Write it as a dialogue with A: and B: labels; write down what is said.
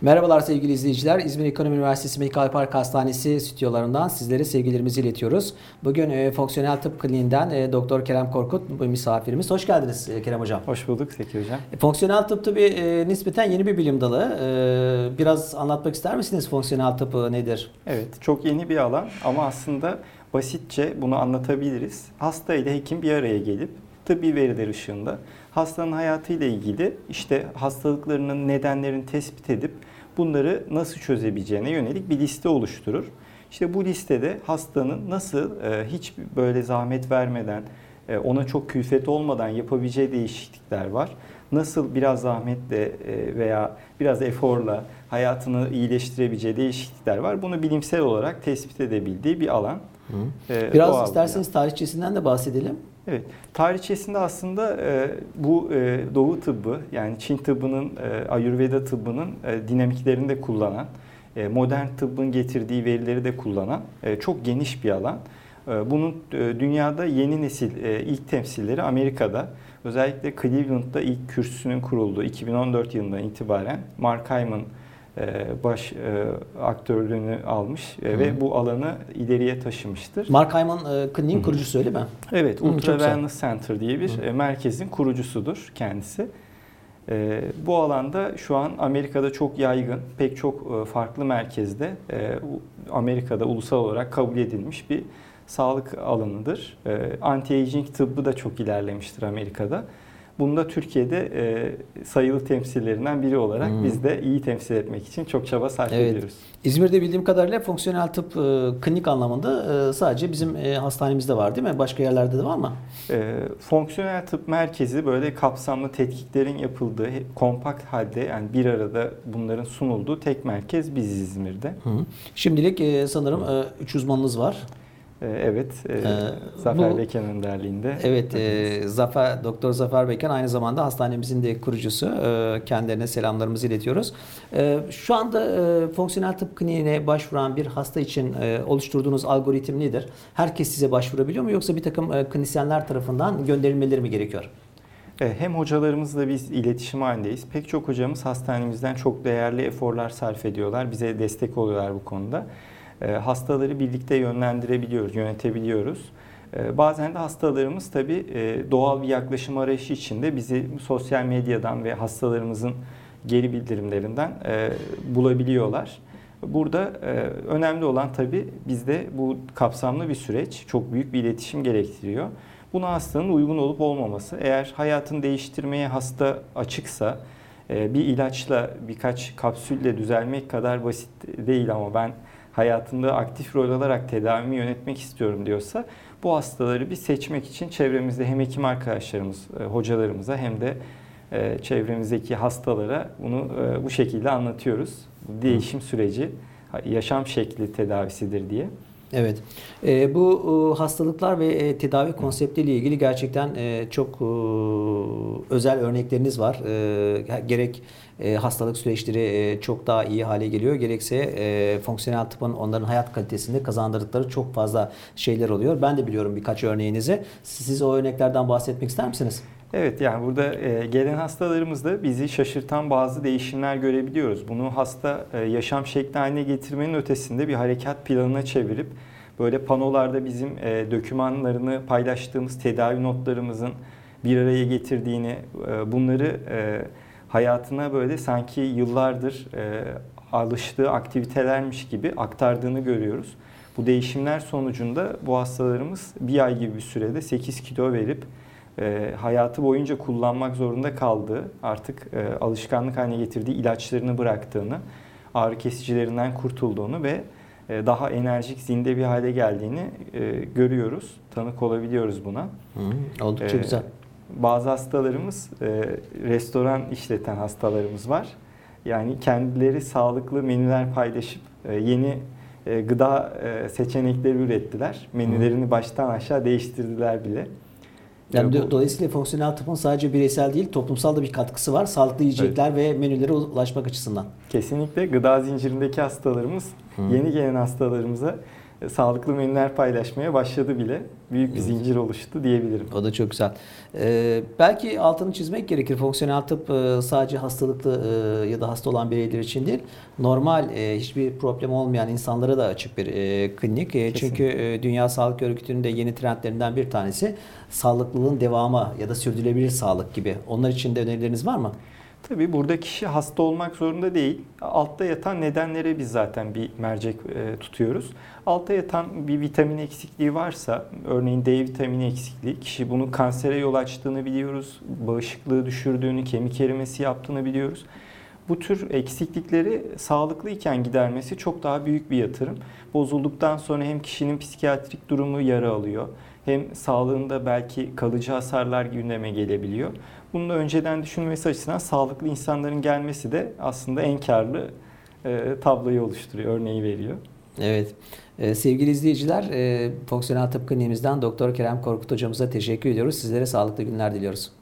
A: Merhabalar sevgili izleyiciler. İzmir Ekonomi Üniversitesi Medikal Park Hastanesi stüdyolarından sizlere sevgilerimizi iletiyoruz. Bugün e, Fonksiyonel Tıp Kliniğinden e, Doktor Kerem Korkut bu misafirimiz. Hoş geldiniz e, Kerem Hocam.
B: Hoş bulduk Zeki Hocam.
A: E, fonksiyonel tıp tabi e, nispeten yeni bir bilim dalı. E, biraz anlatmak ister misiniz fonksiyonel tıp nedir?
B: Evet, çok yeni bir alan ama aslında basitçe bunu anlatabiliriz. Hasta ile hekim bir araya gelip tıbbi veriler ışığında hastanın hayatıyla ilgili işte hastalıklarının nedenlerini tespit edip bunları nasıl çözebileceğine yönelik bir liste oluşturur. İşte bu listede hastanın nasıl e, hiç böyle zahmet vermeden, e, ona çok külfet olmadan yapabileceği değişiklikler var. Nasıl biraz zahmetle e, veya biraz eforla hayatını iyileştirebileceği değişiklikler var. Bunu bilimsel olarak tespit edebildiği bir alan.
A: Hı. E, biraz isterseniz tarihçesinden de bahsedelim.
B: Evet, tarihçesinde aslında e, bu e, Doğu tıbbı yani Çin tıbbının, e, Ayurveda tıbbının e, dinamiklerini de kullanan, e, modern tıbbın getirdiği verileri de kullanan e, çok geniş bir alan. E, bunun e, dünyada yeni nesil e, ilk temsilleri Amerika'da. Özellikle Cleveland'da ilk kürsüsünün kurulduğu 2014 yılından itibaren Mark Hyman baş e, aktörlüğünü almış Hı. E, ve bu alanı ileriye taşımıştır.
A: Mark Hyman kliniğin kurucusu öyle mi?
B: Evet, Ultra Wellness Center diye bir Hı. merkezin kurucusudur kendisi. Bu alanda şu an Amerika'da çok yaygın, pek çok farklı merkezde Amerika'da ulusal olarak kabul edilmiş bir sağlık alanıdır. Anti-aging tıbbı da çok ilerlemiştir Amerika'da. Bunda Türkiye'de e, sayılı temsillerinden biri olarak hmm. biz de iyi temsil etmek için çok çaba sarf evet. ediyoruz.
A: İzmir'de bildiğim kadarıyla fonksiyonel tıp e, klinik anlamında e, sadece bizim e, hastanemizde var değil mi? Başka yerlerde de var mı?
B: E, fonksiyonel tıp merkezi böyle kapsamlı tetkiklerin yapıldığı kompakt halde yani bir arada bunların sunulduğu tek merkez biz İzmir'de. Hı.
A: Şimdilik e, sanırım e, üç uzmanınız var.
B: Ee, evet, e, ee, Zafer bu, Beken önderliğinde.
A: Evet, e, Zafer Doktor Zafer Beken aynı zamanda hastanemizin de kurucusu. E, kendilerine selamlarımızı iletiyoruz. E, şu anda e, fonksiyonel tıp kliniğine başvuran bir hasta için e, oluşturduğunuz algoritm nedir? Herkes size başvurabiliyor mu yoksa bir takım e, klinisyenler tarafından gönderilmeleri mi gerekiyor?
B: E, hem hocalarımızla biz iletişim halindeyiz. Pek çok hocamız hastanemizden çok değerli eforlar sarf ediyorlar. Bize destek oluyorlar bu konuda. E, hastaları birlikte yönlendirebiliyoruz, yönetebiliyoruz. E, bazen de hastalarımız tabii e, doğal bir yaklaşım arayışı içinde bizi sosyal medyadan ve hastalarımızın geri bildirimlerinden bulabiliyorlar. Burada önemli olan tabii bizde bu kapsamlı bir süreç, çok büyük bir iletişim gerektiriyor. Buna hastanın uygun olup olmaması. Eğer hayatını değiştirmeye hasta açıksa, bir ilaçla birkaç kapsülle düzelmek kadar basit değil ama ben hayatında aktif rol alarak tedavimi yönetmek istiyorum diyorsa bu hastaları bir seçmek için çevremizde hem hekim arkadaşlarımız, e, hocalarımıza hem de e, çevremizdeki hastalara bunu e, bu şekilde anlatıyoruz. Değişim süreci, yaşam şekli tedavisidir diye.
A: Evet. E, bu e, hastalıklar ve e, tedavi konseptiyle ilgili gerçekten e, çok e, özel örnekleriniz var. E, gerek e, hastalık süreçleri e, çok daha iyi hale geliyor. Gerekse e, fonksiyonel tıpın onların hayat kalitesinde kazandırdıkları çok fazla şeyler oluyor. Ben de biliyorum birkaç örneğinizi. Siz o örneklerden bahsetmek ister misiniz?
B: Evet yani burada e, gelen hastalarımızda bizi şaşırtan bazı değişimler görebiliyoruz. Bunu hasta e, yaşam şekli haline getirmenin ötesinde bir harekat planına çevirip böyle panolarda bizim e, dokümanlarını paylaştığımız tedavi notlarımızın bir araya getirdiğini, bunları hayatına böyle sanki yıllardır alıştığı aktivitelermiş gibi aktardığını görüyoruz. Bu değişimler sonucunda bu hastalarımız bir ay gibi bir sürede 8 kilo verip e, hayatı boyunca kullanmak zorunda kaldığı, artık e, alışkanlık haline getirdiği ilaçlarını bıraktığını, ağrı kesicilerinden kurtulduğunu ve e, daha enerjik, zinde bir hale geldiğini e, görüyoruz. Tanık olabiliyoruz buna.
A: Hı, oldukça e, güzel.
B: Bazı hastalarımız, e, restoran işleten hastalarımız var. Yani kendileri sağlıklı menüler paylaşıp e, yeni e, gıda e, seçenekleri ürettiler. Menülerini baştan aşağı değiştirdiler bile.
A: Yani bu, dolayısıyla fonksiyonel tıpın sadece bireysel değil toplumsal da bir katkısı var. Sağlıklı yiyecekler evet. ve menülere ulaşmak açısından.
B: Kesinlikle gıda zincirindeki hastalarımız Hı. yeni gelen hastalarımıza sağlıklı menüler paylaşmaya başladı bile. Büyük bir zincir oluştu diyebilirim.
A: O da çok güzel. Ee, belki altını çizmek gerekir. Fonksiyonel tıp e, sadece hastalıklı e, ya da hasta olan bireyler için değil, normal e, hiçbir problem olmayan insanlara da açık bir e, klinik. E, çünkü e, Dünya Sağlık Örgütü'nün de yeni trendlerinden bir tanesi sağlıklılığın devamı ya da sürdürülebilir sağlık gibi. Onlar için de önerileriniz var mı?
B: Tabii burada kişi hasta olmak zorunda değil. Altta yatan nedenlere biz zaten bir mercek e, tutuyoruz. Altta yatan bir vitamin eksikliği varsa, örneğin D vitamini eksikliği, kişi bunu kansere yol açtığını biliyoruz, bağışıklığı düşürdüğünü, kemik erimesi yaptığını biliyoruz. Bu tür eksiklikleri sağlıklı iken gidermesi çok daha büyük bir yatırım. Bozulduktan sonra hem kişinin psikiyatrik durumu yara alıyor, hem sağlığında belki kalıcı hasarlar gündeme gelebiliyor. Bunu da önceden düşünmesi açısından sağlıklı insanların gelmesi de aslında en karlı e, tabloyu oluşturuyor, örneği veriyor.
A: Evet. Ee, sevgili izleyiciler, e, Fonksiyonel Tıp Kliniğimizden Doktor Kerem Korkut hocamıza teşekkür ediyoruz. Sizlere sağlıklı günler diliyoruz.